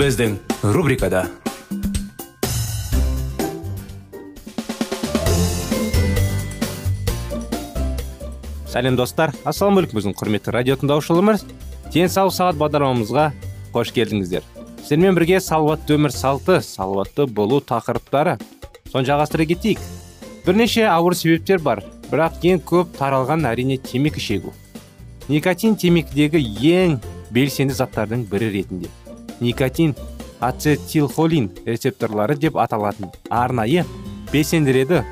Біздің рубрикада сәлем достар. Ассалаумағалейкум біздің құрметті радио тыңдаушыларымыз. Денсаулық сағат бағдарламамызға қош келдіңіздер. Сіздермен бірге салауатты өмір салты салауатты болу тақырыптары соны жалғастыра кетейік. Бірнеше ауыр себептер бар бірақ ең көп таралған әрине темекі шегу. Никотин темекідегі ең белсенді заттардың бірі ретінде. Никотин ацетилхолин рецепторлары деп аталатын арнайы белсендіреді.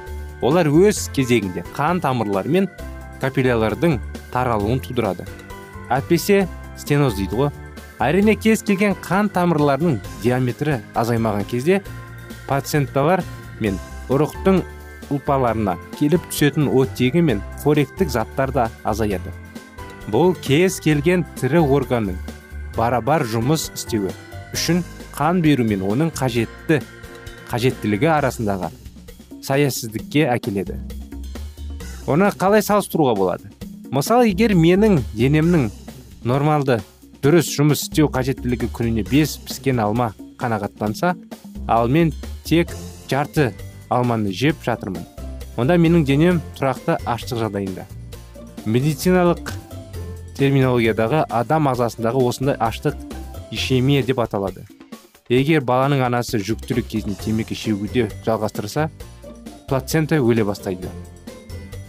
Олар өз кезегінде қан тамырлары мен капиллялардың таралуын тудырады. Әйтпесе стеноз дейді ғой. Әрине кез келген қан тамырларының диаметрі азаймаған кезде пациентталар мен ұрықтың ұлпаларына келіп түсетін оттегі мен қоректік заттар да азаяды. Бұл кез келген тірі органның барабар жұмыс істеуі үшін қан беру мен оның қажетті қажеттілігі арасындағы саясыздікке әкеледі. Оны қалай салыстыруға болады? Мысалы егер менің денемнің нормалды дұрыс жұмыс істеу қажеттілігі күніне бес піскен алма қанағаттанса ал мен тек жарты алманы жеп жатырмын онда менің денем тұрақты аштық жағдайында. Медициналық терминологиядағы адам ағзасындағы осындай аштық ишемия деп аталады. Егер баланың анасы жүктілік кезінде темекі шегуде жалғастырса плацента өле бастайды.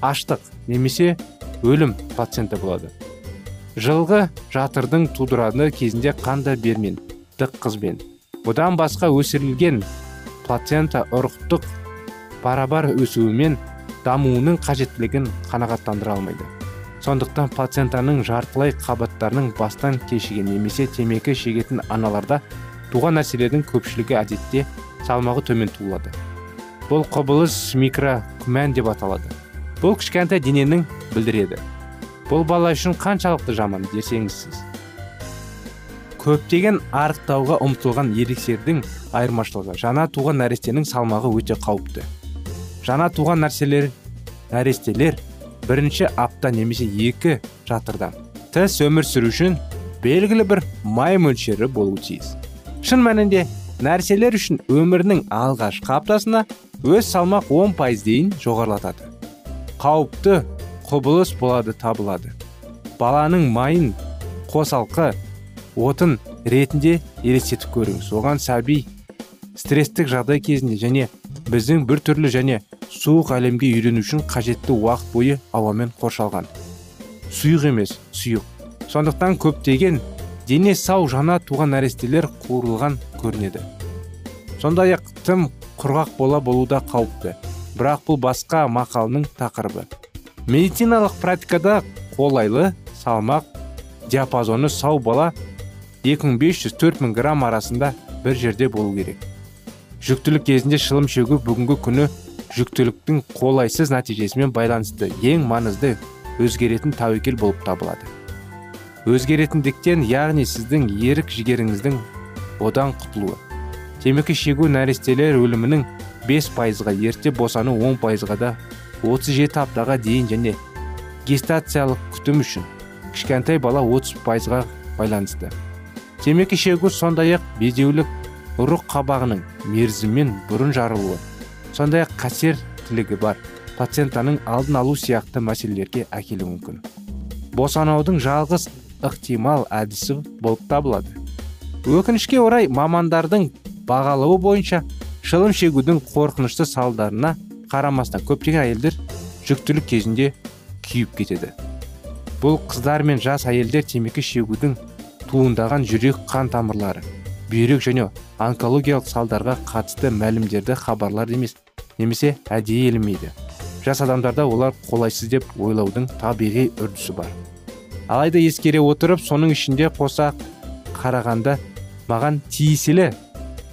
Аштық немесе өлім плацента болады. Жылғы жатырдың тудырады кезінде қанда бермен дық қызбен. Бұдан басқа өсірілген плацента ұрықтық барабар өсуімен дамуының қажеттілігін қанағаттандыра алмайды. Сондықтан плацентаның жартылай қабаттарының бастан кешіген немесе темекі шегетін аналарда туған нәрселердің көпшілігі әдетте салмағы төмен туылады. Бұл құбылыс микрокүмән деп аталады. Бұл кішкентай дененің білдіреді. Бұл бала үшін қаншалықты жаман десеңіз сіз. Көптеген арықтауға ұмтылған ересердің айырмашылығы жаңа туған нәрестенің салмағы өте қауіпті. Жаңа туған нәрселер нәрестелер бірінші апта немесе екі жатырда тіс өмір сүру үшін белгілі бір май мөлшері болуы тиіс. Шын мәнінде нәрселер үшін өмірінің алғашқы аптасына өз салмақ 10 пайыз дейін жоғарылатады. Қауіпті құбылыс болады табылады. Баланың майын қосалқы отын ретінде елестетіп көріңіз. Оған сәби стресстік жағдай кезінде және біздің бір түрлі және суық әлемге үйрену үшін қажетті уақыт бойы ауамен қоршалған. Сұйық емес сұйық. Сондықтан көптеген дене сау жаңа туған нәрестелер қуырылған көрінеді. Сондай ақ тым құрғақ бола болу да қауіпті. Бірақ бұл басқа мақалының тақырыбы. Медициналық практикада қолайлы салмақ диапазоны сау бала 2500-4000 грамм арасында бір жерде болу керек. Жүктілік кезінде шылым шегу бүгінгі күні жүктіліктің қолайсыз нәтижесімен байланысты ең маңызды өзгеретін тәуекел болып табылады. Өзгеретіндіктен яғни сіздің ерік жігеріңіздің одан құтылуы. Темекі шегу нәрестелер өлімінің 5 пайызға ерте босану 10 пайызға да 37 аптаға дейін және гестациялық күтім үшін кішкентай бала 30 пайызға байланысты. Темекі шегу сондай ақ безеулік ұрық қабағының мерзіммен бұрын жарылуы. Сондай ақ қасиеттілігі бар плацентаның алдын алу сияқты мәселелерге әкелуі мүмкін. Босанаудың жалғыз ықтимал әдісі болып табылады. Өкінішке орай мамандардың бағалауы бойынша шылым шегудің қорқынышты салдарына қарамастан көптеген әйелдер жүктілік кезінде күйіп кетеді. Бұл қыздар мен жас әйелдер темекі шегудің туындаған жүрек қан тамырлары. Бүйрек және онкологиялық салдарға қатысты мәлімдерді хабарлар емес немесе әдейі елемейді. Жас адамдарда олар қолайсыз деп ойлаудың табиғи үрдісі бар. Алайда ескере отырып соның ішінде қоса қарағанда маған тиесілі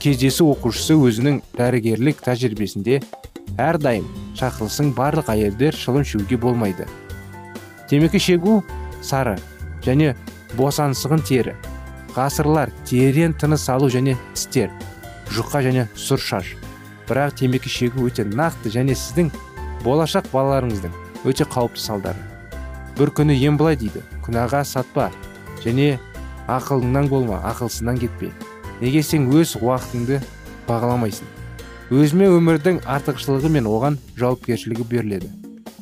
кездесу оқушысы өзінің дәрігерлік тәжірибесінде әрдайым шақырылсың барлық әйелдер шылым шегуге болмайды. Темекі шегу сары және босаңсығын тері. Ғасырлар терең тыныс алу және тістер жұқа және сұр шаш. Бірақ темекі шегу өте нақты және сіздің болашақ балаларыңыздың өте қауіпті салдары. Бір күні ем былай дейді күнәға сатпа және ақылыңнан болма ақылсыздан кетпе. Неге сен өз уақытыңды бағаламайсың? Өзіме өмірдің артықшылығы мен оған жауапкершілігі беріледі.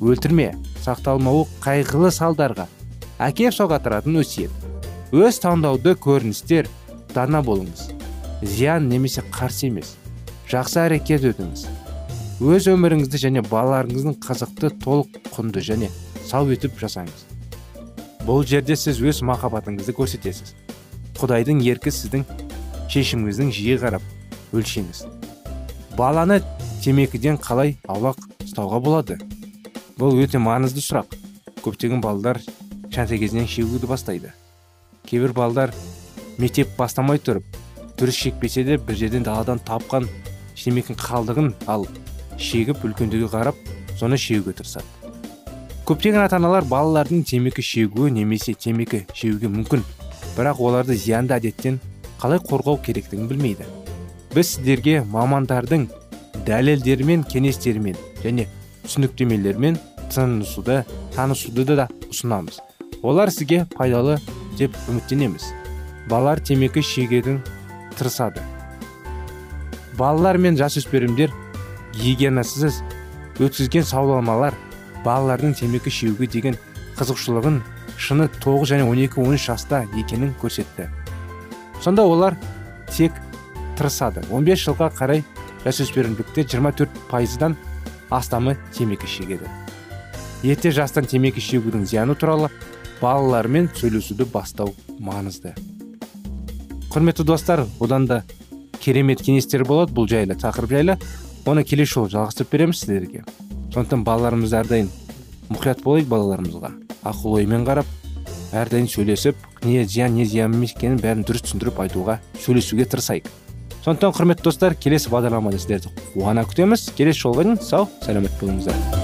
Өлтірме сақталмауы қайғылы салдарға. Әкеп соғатыратын өсиет. Өз таңдауды көріністер дана болыңыз. Зиян немесе қарсы емес. Жақсы әрекет етіңіз өз өміріңізді және балаларыңыздың қызықты толық құнды және сау етіп жасаңыз. Бұл жерде сіз өз махаббатыңызды көрсетесіз. Құдайдың еркі сіздің шешіміңіздің жиі қарап өлшеңіз. Баланы темекіден қалай аулақ ұстауға болады? Бұл өте маңызды сұрақ. Көптеген балалар кішкентай кезінен шегуді бастайды. Кейбір балалар мектеп бастамай тұрып дұрыс шекпесе де бір жерден даладан тапқан темекінің қалдығын ал шегіп үлкендерге қарап соны шегуге тырысады көптеген ата аналар балалардың темекі шегуі немесе темекі шегуге мүмкін бірақ оларды зиянды әдеттен қалай қорғау керектігін білмейді. Біз сіздерге мамандардың дәлелдерімен кеңестерімен және түсініктемелермен танысуды да ұсынамыз. Олар сізге пайдалы деп үміттенеміз. Балалар темекі шегудің тырысады. Балалар мен жасөспірімдер гигиенасыз өткізген сауалнамалар балалардың темекі шегуге деген қызығушылығын шыны 9 және 12-13 жаста екенін көрсетті. Сонда олар тек тырысады. 15 жылға қарай жасөспірімдікте 24 пайыздан астамы темекі шегеді. Ерте жастан темекі шегудің зияны туралы балалармен сөйлесуді бастау маңызды. Құрметті достар одан да керемет кеңестер болады. Бұл жайлы тақырып жайлы. Оны келесі жолы жалғастырып береміз сіздерге. Сондықтан балаларымыз әрдайым мұқият болайық балаларымызға. Ақыл оймен қарап әрдайым сөйлесіп не зиян не зиян емес екенін бәрін дұрыс түсіндіріп айтуға сөйлесуге тырысайық. Сондықтан құрметті достар келесі бағдарламада сіздерді қуана күтеміз. Келесі жолға дейін сау сәлемет болыңыздар.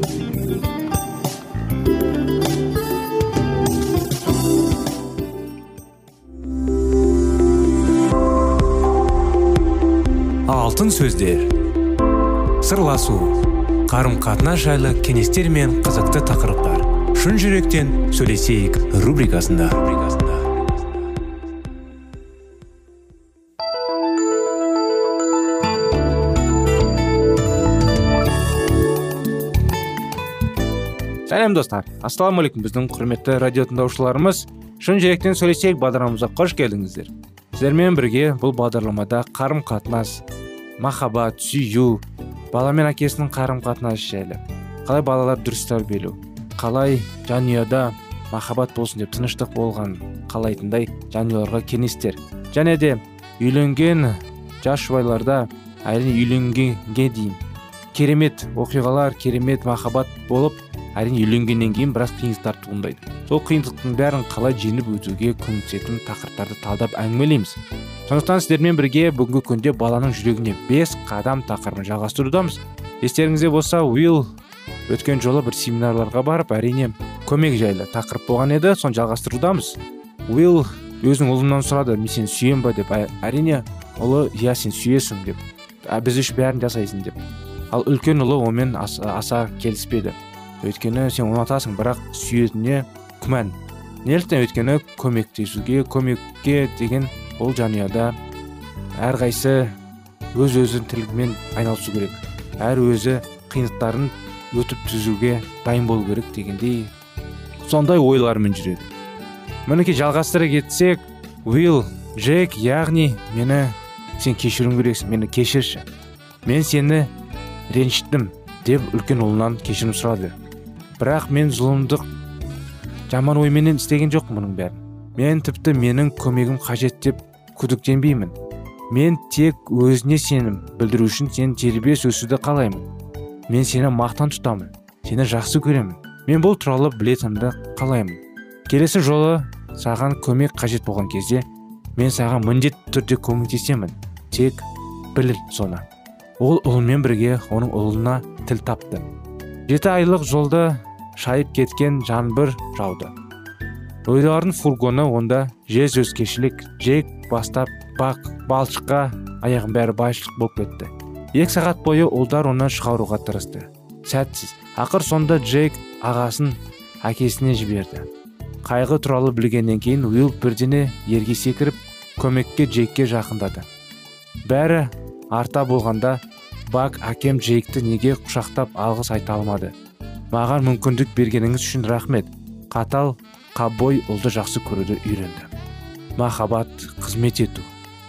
Алтын сөздер. Сырласу қарым қатынас жайлы кеңестер мен қызықты тақырыптар. Шын жүректен сөйлесейік рубрикасында. Сәлем достар. Ассалаумағалейкум біздің құрметті радио тыңдаушыларымыз. Шын жүректен сөйлесейік бағдарламамызға қош келдіңіздер. Сіздермен бірге бұл бағдарламада қарым қатынас махаббат сүю бала мен әкесінің қарым қатынасы жайлы. Қалай балалар дұрыс тәрбиелеу қалай жанұяда махаббат болсын деп тыныштық болған қалайтындай жанұяларға кеңестер. Және де үйленген жас жұбайларда әрине үйленгенге дейін керемет оқиғалар керемет махаббат болып әрине үйленгеннен кейін біраз қиындықтар туындайды. Сол қиындықтың бәрін қалай жеңіп өтуге көмектесетін тақырыптарды талдап әңгімелейміз. Сондықтан сіздермен бірге бүгінгі күнде баланың жүрегіне бес қадам тақырыбын жалғастырудамыз. Естеріңізде болса уилл өткен жолы бір семинарларға барып әрине көмек жайлы тақырып болған еді соны жалғастырудамыз. Уилл өзінің ұлынан сұрады мен сені сүйемін ба? деп. Әрине ұлы иә сен сүйесің деп. Біз үшін бәрін жасайсың деп. Ал үлкен ұлы онымен аса, аса келіспеді. Өйткені сен ұнатасың бірақ сүйетініне күмән. Неліктен өйткені көмектесуге көмекке деген ол жанұяда әрқайсы өз өзінің тірлігімен айналысу керек. Әр өзі қиындықтарын өтіп түзуге дайын болу керек дегендей сондай ойлармен жүреді. Мінекей жалғастыра кетсек уилл джек яғни мені сен кешіруің керексің мені кешірші. Мен сені ренжіттім деп үлкен ұлынан кешірім сұрады. Бірақ мен зұлымдық жаман ойменен істеген жоқпын мұның бәрін. Мен тіпті менің көмегім қажет деп күдіктенбеймін. Мен тек өзіне сенім білдіру үшін сен тербес өсуді қалаймын. Мен сені мақтан тұтамын сені жақсы көремін. Мен бұл туралы білетінімді қалаймын. Келесі жолы саған көмек қажет болған кезде мен саған міндетті түрде көмектесемін тек біл соны. Ол ұлымен бірге оның ұлына тіл тапты. Жеті айлық жолды шайып кеткен жаңбыр жауды. Ойлардың фургоны онда жез өзкешілік жек бастап бақ балшыққа аяғын бәрі байшылық болып кетті. Екі сағат бойы ұлдар оны шығаруға тырысты. Сәтсіз. Ақыр сонда джейк ағасын әкесіне жіберді. Қайғы туралы білгеннен кейін уилл бірдене ерге секіріп көмекке джейкке жақындады. Бәрі арта болғанда бак әкем джейкті неге құшақтап алғыс айта алмады? Маған мүмкіндік бергеніңіз үшін рахмет. Қатал қабой ұлды жақсы көруді үйренді. Махаббат қызмет ету.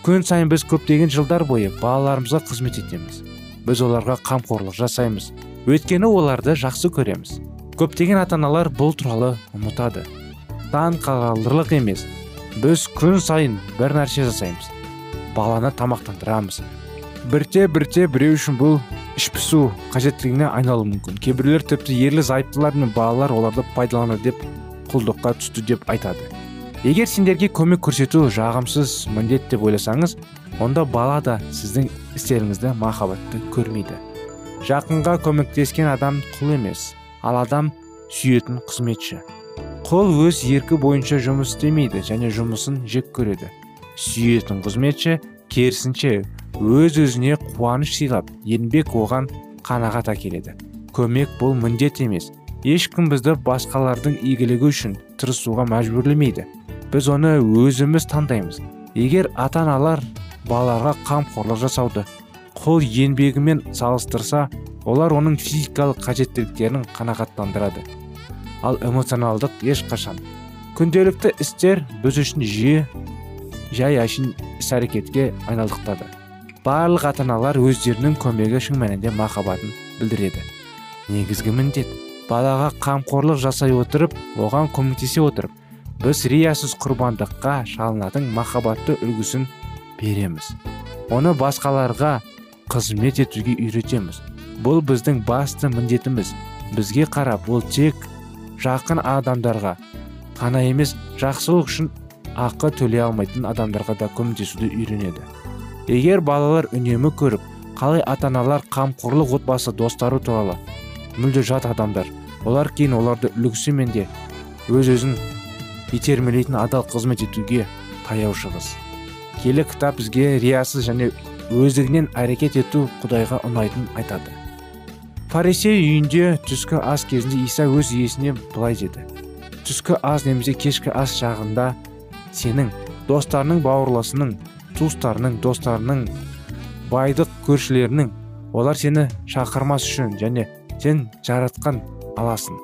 Күн сайын біз көптеген жылдар бойы балаларымызға қызмет етеміз. Біз оларға қамқорлық жасаймыз. Өйткені оларды жақсы көреміз. Көптеген ата аналар бұл туралы ұмытады. Таң қаларлық емес. Біз күн сайын бір нәрсе жасаймыз. Баланы тамақтандырамыз. Бірте бірте біреу үшін бұл іш пісу қажеттілігіне айналуы мүмкін. Кейбіреулер тіпті ерлі зайыптылар мен балалар оларды пайдаланады деп құлдыққа түсті деп айтады. Егер сендерге көмек көрсету жағымсыз міндет деп ойласаңыз онда бала да сіздің істеріңізді махаббатты көрмейді. Жақынға көмектескен адам құл емес ал адам сүйетін қызметші. Құл өз еркі бойынша жұмыс істемейді және жұмысын жек көреді. Сүйетін қызметші керісінше өз өзіне қуаныш сыйлап еңбек оған қанағат әкеледі. Көмек бұл міндет емес. Ешкім бізді басқалардың игілігі үшін тырысуға мәжбүрлемейді. Біз оны өзіміз таңдаймыз. Егер ата аналар балаларға қамқорлық жасауды қол еңбегімен салыстырса олар оның физикалық қажеттіліктерін қанағаттандырады. Ал эмоционалдық ешқашан. Күнделікті істер біз үшін жиі жай әшін іс әрекетке айналдықтады. Барлық ата аналар өздерінің көмегі шын мәнінде махаббатын білдіреді. Негізгі міндет балаға қамқорлық жасай отырып оған көмектесе отырып біз риясыз құрбандыққа шалынатын махаббатты үлгісін береміз. Оны басқаларға қызмет етуге үйретеміз. Бұл біздің басты міндетіміз. Бізге қарап ол тек жақын адамдарға ғана емес жақсылық үшін ақы төлей алмайтын адамдарға да көмектесуді үйренеді. Егер балалар үнемі көріп қалай ата аналар қамқорлық отбасы достары туралы мүлде жат адамдар олар кейін оларды үлгісімен де өз өзін итермелейтін адал қызмет етуге таяу шығыс. Келі кітап бізге риясыз және өздігінен әрекет ету құдайға ұнайтынын айтады. Фарисей үйінде түскі ас кезінде иса өз иесіне былай деді. Түскі ас немесе кешкі ас шағында сенің достарының бауырласының туыстарының достарының байдық көршілерінің олар сені шақырмас үшін және сен жаратқан аласың.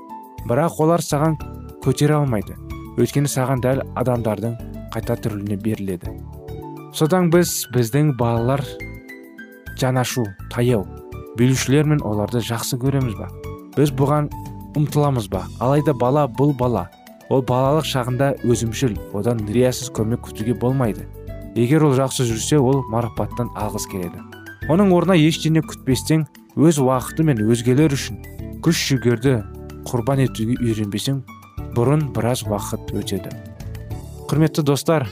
Бірақ олар саған көтере алмайды. Өйткені саған дәл адамдардың қайта түріліне беріледі. Содан біз біздің балалар жанашу таяу билеушілер мен оларды жақсы көреміз ба? Біз бұған ұмтыламыз ба? Алайда бала бұл бала. Ол балалық шағында өзімшіл одан риясыз көмек күтуге болмайды. Егер ол жақсы жүрсе ол марапаттан алғыс келеді. Оның орнына ештеңе күтпестен өз уақыты мен өзгелер үшін күш жігерді құрбан етуге үйренбесең бұрын біраз уақыт өтеді. Құрметті достар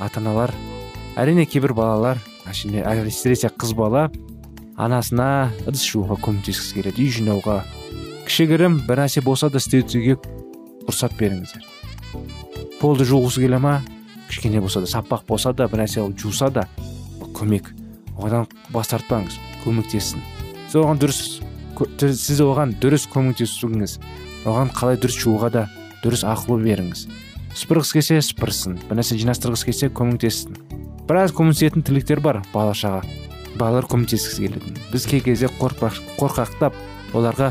ата аналар әрине кейбір балалар әсіресе қыз бала анасына ыдыс жууға көмектескісі келеді үй жинауға. Кішігірім бір нәрсе болса да істетуге рұқсат беріңіздер. Полды жуғысы келе ма? Кішкене болса да саппақ болса да бір нәрсе жуса да көмек. Одан бас тартпаңыз көмектессін. Сіз оған дұрыс сіз оған дұрыс көмектесуіңіз оған қалай дұрыс жууға да дұрыс ақыл беріңіз. Сыпырғысы келсе сыпырсын бір нәрсе жинастырғысы келсе көмектессін. Біраз көмектесетін тірліктер бар бала шаға. Балалар көмектескісі келетін. Біз кей кезде қорқақтап оларға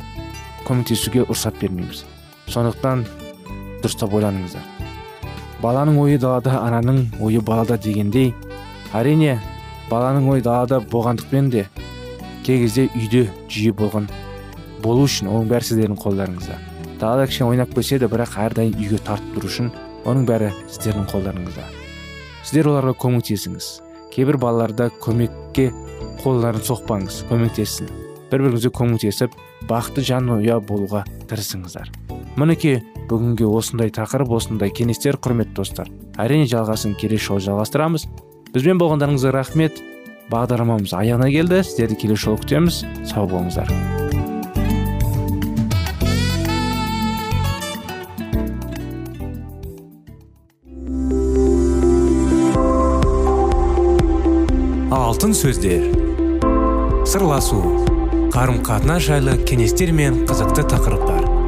көмектесуге рұқсат бермейміз. Сондықтан дұрыстап ойланыңыздар. Баланың ойы далада ананың ойы балада дегендей әрине баланың ойы далада болғандықпен де кей кезде үйде жиі болған болу үшін оның бәрі сіздердің қолдарыңызда. Далада кішкене ойнап келсе де бірақ әрдайым үйге тартып тұру үшін оның бәрі сіздердің қолдарыңызда. Сіздер оларға көмектесіңіз. Кейбір балаларда көмекке қолдарын соқпаңыз көмектессін. Бір біріңізге көмектесіп бақытты жанұя болуға тырысыңыздар. Мінекей бүгінге осындай тақырып осындай кеңестер құрметті достар. Әрине жалғасын келесі жолы жалғастырамыз. Бізбен болғандарыңызға рахмет. Бағдарламамыз аяғына келді. Сіздерді келесі жолы күтеміз. Сау болыңыздар. Алтын сөздер. Сырласу. Қарым қатынас жайлы кеңестер мен қызықты тақырыптар.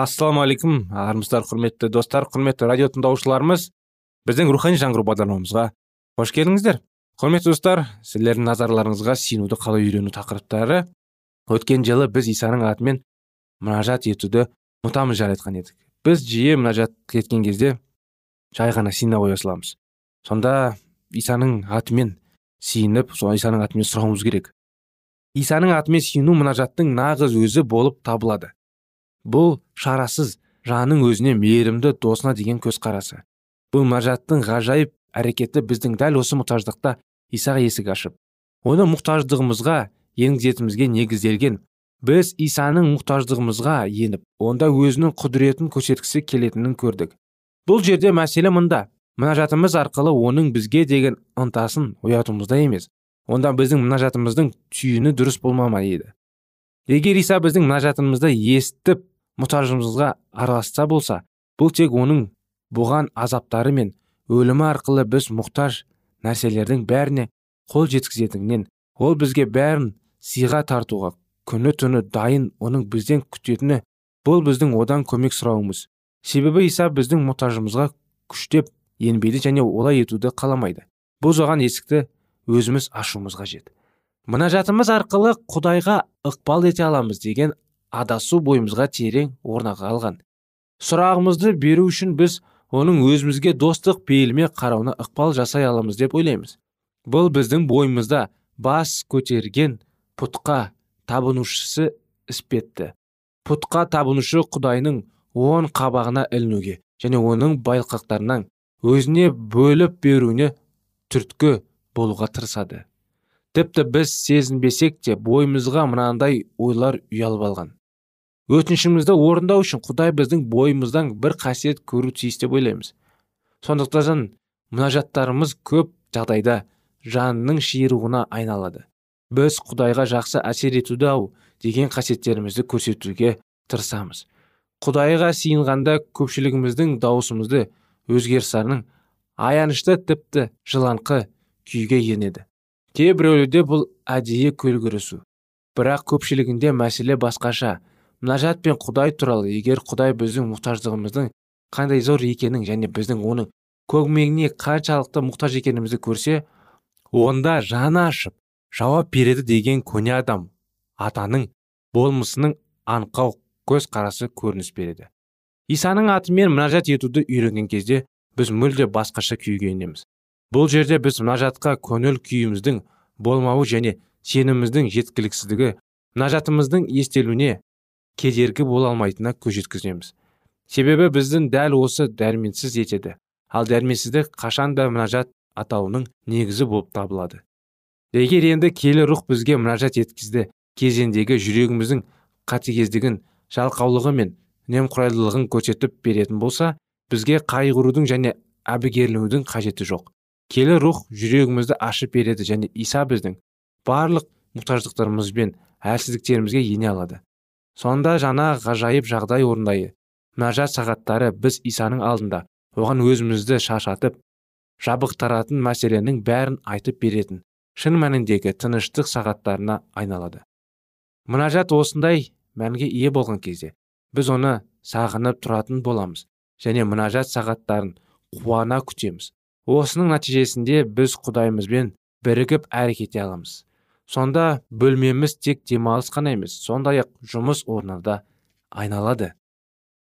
Ассалаумағалейкум армысыздар құрметті достар құрметті радио тыңдаушыларымыз. Біздің рухани жаңғыру бағдарламамызға қош келдіңіздер. Құрметті достар сіздердің назарларыңызға сенуді қалай үйрену тақырыптары. Өткен жылы біз исаның атымен мұнажат етуді ұмытамыз жайлы айтқан едік. Біз жиі мұнажат еткен кезде жай ғана сыйнап қоя саламыз. Сонда исаның атымен сиініп сол исаның атымен сұрауымыз керек. Исаның атымен сүйіну мұнажаттың нағыз өзі болып табылады. Бұл шарасыз жанның өзіне мейірімді досына деген көзқарасы. Бұл мұнажаттың ғажайып әрекеті біздің дәл осы мұқтаждықта исаға есік ашып. Оны мұқтаждығымызға енгізетімізге негізделген. Біз исаның мұқтаждығымызға еніп онда өзінің құдіретін көрсеткісі келетінін көрдік. Бұл жерде мәселе мында мұнажатымыз арқылы оның бізге деген ынтасын оятуымызда емес. Онда біздің мұнажатымыздың түйіні дұрыс болмама еді егер иса біздің мұнажатымызды естіп мұқтажымызға араласса болса бұл тек оның бұған азаптары мен өлімі арқылы біз мұқтаж нәрселердің бәріне қол жеткізетінінен ол бізге бәрін сыйға тартуға күні түні дайын оның бізден күтетіні бұл біздің одан көмек сұрауымыз. Себебі иса біздің мұқтажымызға күштеп енбейді және олай етуді қаламайды. Бұл жоған есікті өзіміз ашуымыз қажет мұнажатымыз арқылы құдайға ықпал ете аламыз деген адасу бойымызға терең орнаға алған. Сұрағымызды беру үшін біз оның өзімізге достық пейілме қарауына ықпал жасай аламыз деп ойлаймыз. Бұл біздің бойымызда бас көтерген пұтқа табынушысы іспетті. Пұтқа табынушы құдайның он қабағына ілінуге және оның байлықтарынан өзіне бөліп беруіне түрткі болуға тырысады. Тіпті біз сезінбесек те бойымызға мынандай ойлар ұялып алған. Өтінішімізді орындау үшін құдай біздің бойымыздан бір қасиет көру тиіс деп ойлаймыз. Сондықтан мұнажаттарымыз көп жағдайда жанның шиыруына айналады. Біз құдайға жақсы әсер етуді ау деген қасиеттерімізді көрсетуге тырысамыз. Құдайға сиынғанда көпшілігіміздің дауысымызды өзгерістерінің аянышты тіпті жыланқы күйге енеді. Кейбіреулерде бұл әдейі көлгірісу. Бірақ көпшілігінде мәселе басқаша. Мұнажат пен құдай туралы егер құдай біздің мұқтаждығымыздың қандай зор екенін және біздің оның көмегіне қаншалықты мұқтаж екенімізді көрсе онда жаны ашып жауап береді деген көне адам атаның болмысының аңқау көз қарасы көрініс береді. Исаның атымен мұнажат етуді үйренген кезде біз мүлде басқаша күйге енеміз. Бұл жерде біз мұнажатқа көңіл күйіміздің болмауы және сеніміміздің жеткіліксіздігі мұнажатымыздың естелуіне кедергі бола алмайтынына көз жеткіземіз. Себебі біздің дәл осы дәрменсіз етеді. Ал дәрменсіздік қашан да мұнажат атауының негізі болып табылады. Егер енді келі рух бізге мұнажат еткізді кезеңдегі жүрегіміздің қатыгездігін жалқаулығы мен немқұрайлылығын көрсетіп беретін болса бізге қайғырудың және әбігерленудің қажеті жоқ. Келі рух жүрегімізді ашып береді және иса біздің барлық мұқтаждықтарымыз бен әлсіздіктерімізге ене алады. Сонда жаңа ғажайып жағдай орындайы. Мұнажат сағаттары біз исаның алдында оған өзімізді шашатып жабықтыратын мәселенің бәрін айтып беретін шын мәніндегі тыныштық сағаттарына айналады. Мұнажат осындай мәнге ие болған кезде біз оны сағынып тұратын боламыз және мұнажат сағаттарын қуана күтеміз. Осының нәтижесінде біз құдайымызбен бірігіп әрекет аламыз. Сонда бөлмеміз тек демалыс қана емес сондай ақ жұмыс орны да айналады.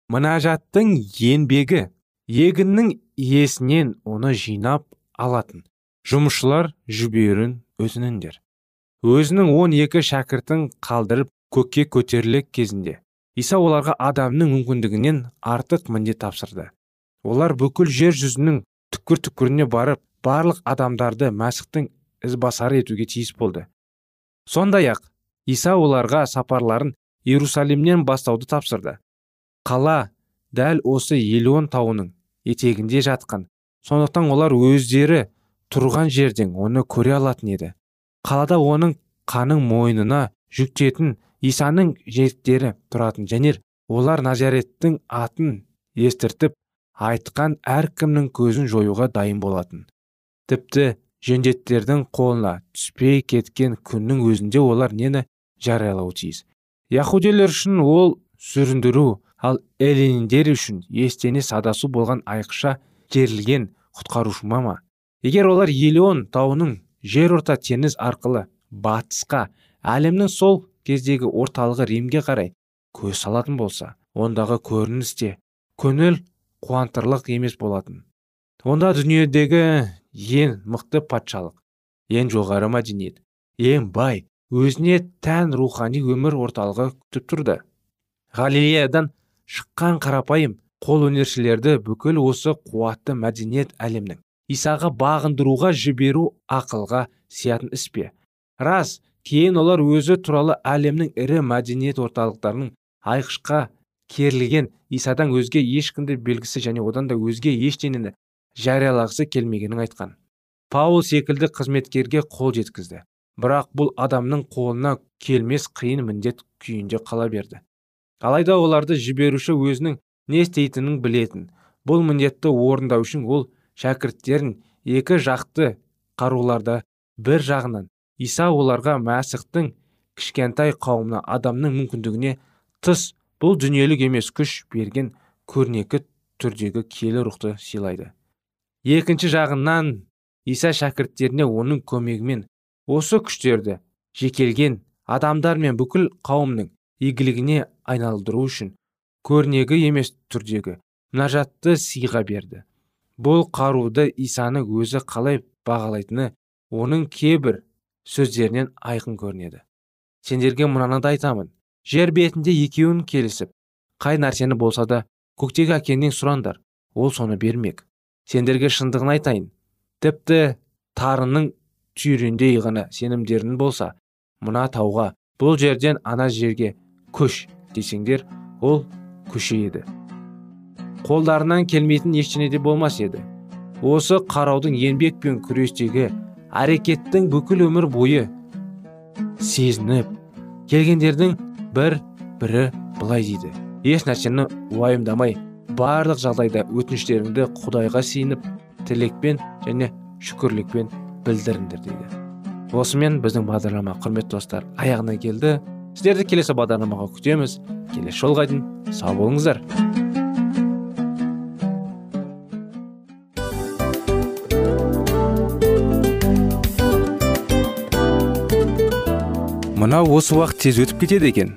Мұнажаттың еңбегі егіннің иесінен оны жинап алатын жұмысшылар жіберін өтініңдер өзінің он екі шәкіртін қалдырып көкке көтерілік кезінде иса оларға адамның мүмкіндігінен артық міндет тапсырды. Олар бүкіл жер жүзінің түкпір түкпіріне барып барлық адамдарды мәсіхтің ізбасары етуге тиіс болды. Сондай ақ иса оларға сапарларын иерусалимнен бастауды тапсырды. Қала дәл осы елеон тауының етегінде жатқан. Сондықтан олар өздері тұрған жерден оны көре алатын еді. Қалада оның қаның мойнына жүктетін исаның жеттері тұратын және олар назареттің атын естіртіп айтқан әркімнің көзін жоюға дайын болатын. Тіпті жендеттердің қолына түспей кеткен күннің өзінде олар нені жариялауы тиіс. Яхудилер үшін ол сүріндіру ал эллиндер үшін естене садасу болған айқша керілген құтқарушыма ма? Егер олар елеон тауының жер орта теңіз арқылы батысқа әлемнің сол кездегі орталығы римге қарай көз салатын болса ондағы көрініс те көңіл қуантырлық емес болатын. Онда дүниедегі ең мықты патшалық ең жоғары мәдениет ең бай өзіне тән рухани өмір орталығы күтіп тұрды. Галилеядан шыққан қарапайым қол өнершілерді бүкіл осы қуатты мәдениет әлемнің исаға бағындыруға жіберу ақылға сиятын іс пе? Рас кейін олар өзі туралы әлемнің ірі мәдениет орталықтарының айқышқа керілген исадан өзге ешкімді белгісі және одан да өзге ештеңені жариялағысы келмегенін айтқан. Паул секілді қызметкерге қол жеткізді. Бірақ бұл адамның қолына келмес қиын міндет күйінде қала берді. Алайда оларды жіберуші өзінің не істейтінін білетін бұл міндетті орындау үшін ол шәкірттерін екі жақты қаруларда бір жағынан иса оларға мәсіхтің кішкентай қауымына адамның мүмкіндігіне тыс бұл дүниелік емес күш берген көрнекі түрдегі киелі рухты сыйлайды. Екінші жағынан иса шәкірттеріне оның көмегімен осы күштерді жекелген адамдар мен бүкіл қауымның игілігіне айналдыру үшін көрнегі емес түрдегі мұнажатты сыйға берді. Бұл қаруды исаны өзі қалай бағалайтыны оның кейбір сөздерінен айқын көрінеді. Сендерге мынаны да айтамын. Жер бетінде екеуін келісіп қай нәрсені болса да көктегі әкеңнен сұраңдар ол соны бермек. Сендерге шындығын айтайын. Тіпті тарының түйіріндей ғана сенімдерің болса мына тауға бұл жерден ана жерге көш десеңдер ол көшейді қолдарынан келмейтін ештеңе де болмас еді. Осы қараудың еңбек пен күрестегі әрекеттің бүкіл өмір бойы сезініп келгендердің бір бірі былай дейді. Еш нәрсені уайымдамай барлық жағдайда өтініштеріңді құдайға сиініп тілекпен және шүкірлікпен білдіріңдер дейді. Осымен біздің бағдарлама құрметті достар аяғына келді. Сіздерді келесі бағдарламаға күтеміз. Келесі жолға дейін сау болыңыздар. Мынау осы уақыт тез өтіп кетеді екен.